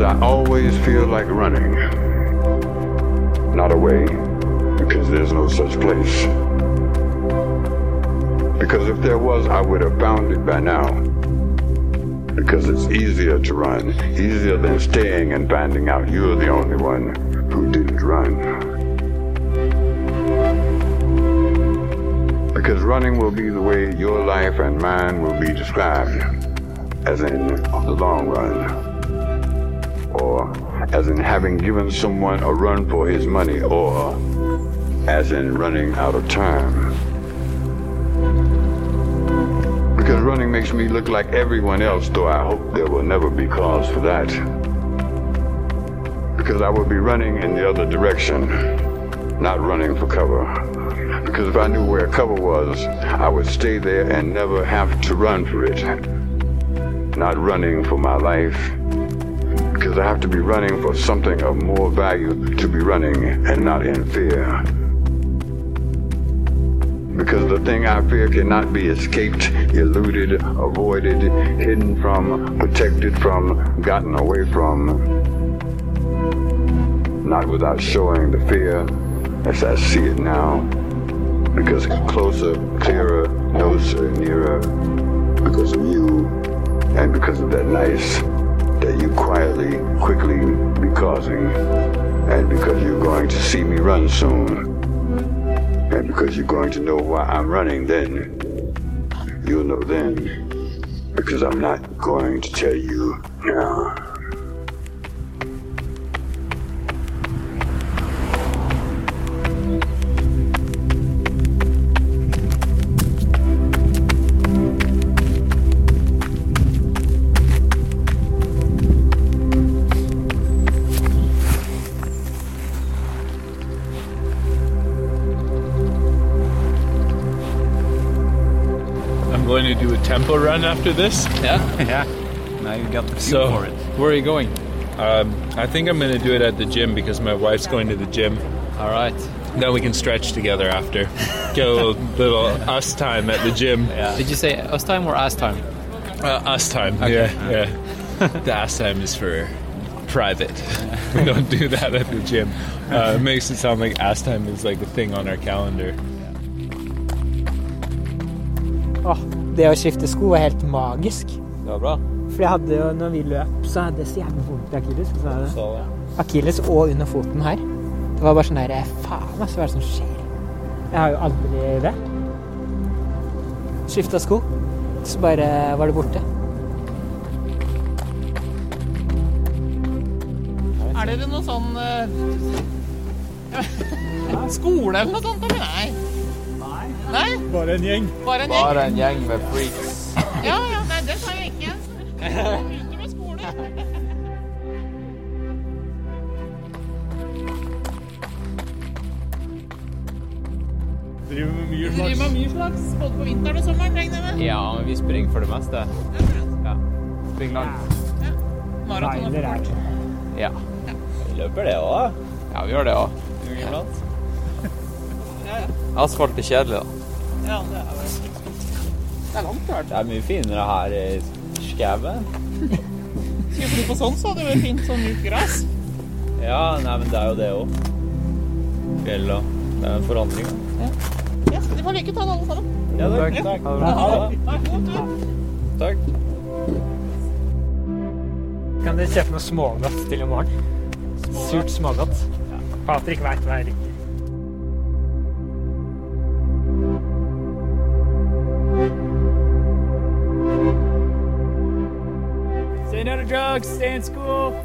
always feel like running. Not away, because there's no such place. Because if there was, I would have found it by now. Because it's easier to run, easier than staying and finding out you're the only one who didn't run. Because running will be the way your life and mine will be described, as in the long run, or as in having given someone a run for his money, or as in running out of time. Because running makes me look like everyone else, though I hope there will never be cause for that. Because I will be running in the other direction, not running for cover. Because if I knew where cover was, I would stay there and never have to run for it. Not running for my life. Because I have to be running for something of more value to be running and not in fear. Because the thing I fear cannot be escaped, eluded, avoided, hidden from, protected from, gotten away from. Not without showing the fear as I see it now. Because closer, clearer, closer, nearer. Because of you and because of that nice that you quietly, quickly be causing. And because you're going to see me run soon. And because you're going to know why I'm running then, you'll know then. Because I'm not going to tell you now. Going to do a tempo run after this. Yeah, yeah. Now you got the feel So, for it. where are you going? Um, I think I'm going to do it at the gym because my wife's going to the gym. All right. Then we can stretch together after. Get a little, little us time at the gym. Did you say us time or ass time? Uh, us time. Yeah, yeah. the ass time is for private. we don't do that at the gym. Uh, it makes it sound like ass time is like a thing on our calendar. Åh, det å skifte sko var helt magisk. Det var bra. For jeg hadde jo, når vi løp, så hadde jeg så jævlig vondt i akilles. Så Så, Akilles og under foten her. Det var bare sånn der Faen, altså, hva er det som skjer? Jeg har jo aldri det. Skifta sko, så bare var det borte. Er dere noe sånn uh, Skole eller noe sånt? Eller nei? Nei? Bare en gjeng. Bare en gjeng? bare en gjeng med freaks. Ja, ja, nei, det sa jeg ikke. Ute med skole. Driver med mye slags. driver med mye slags, både på vinteren og sommeren, regner jeg med? Ja, men vi springer for det meste. Ja. Springer langt. Maraton og Trailer er ja. Ja. Løper det òg, ja, vi gjør det òg. iblant. Asfalt er kjedelig, da. Ja, det er Det er langt, i Det er mye finere her i skauen. Skulle du på sånn, så hadde det vært fint sånn mykt gress. Ja, nei, men det er jo det òg. Fjell og Det er en forandring. Ja. Yes, de får lykke til, alle sammen. Ja, takk. Ja. takk. Ha det. Nei, god tur. takk. Kan dere kjøpe noe smågodt til i morgen? Surt smågodt. Patrick veit hva jeg liker. No stay in school.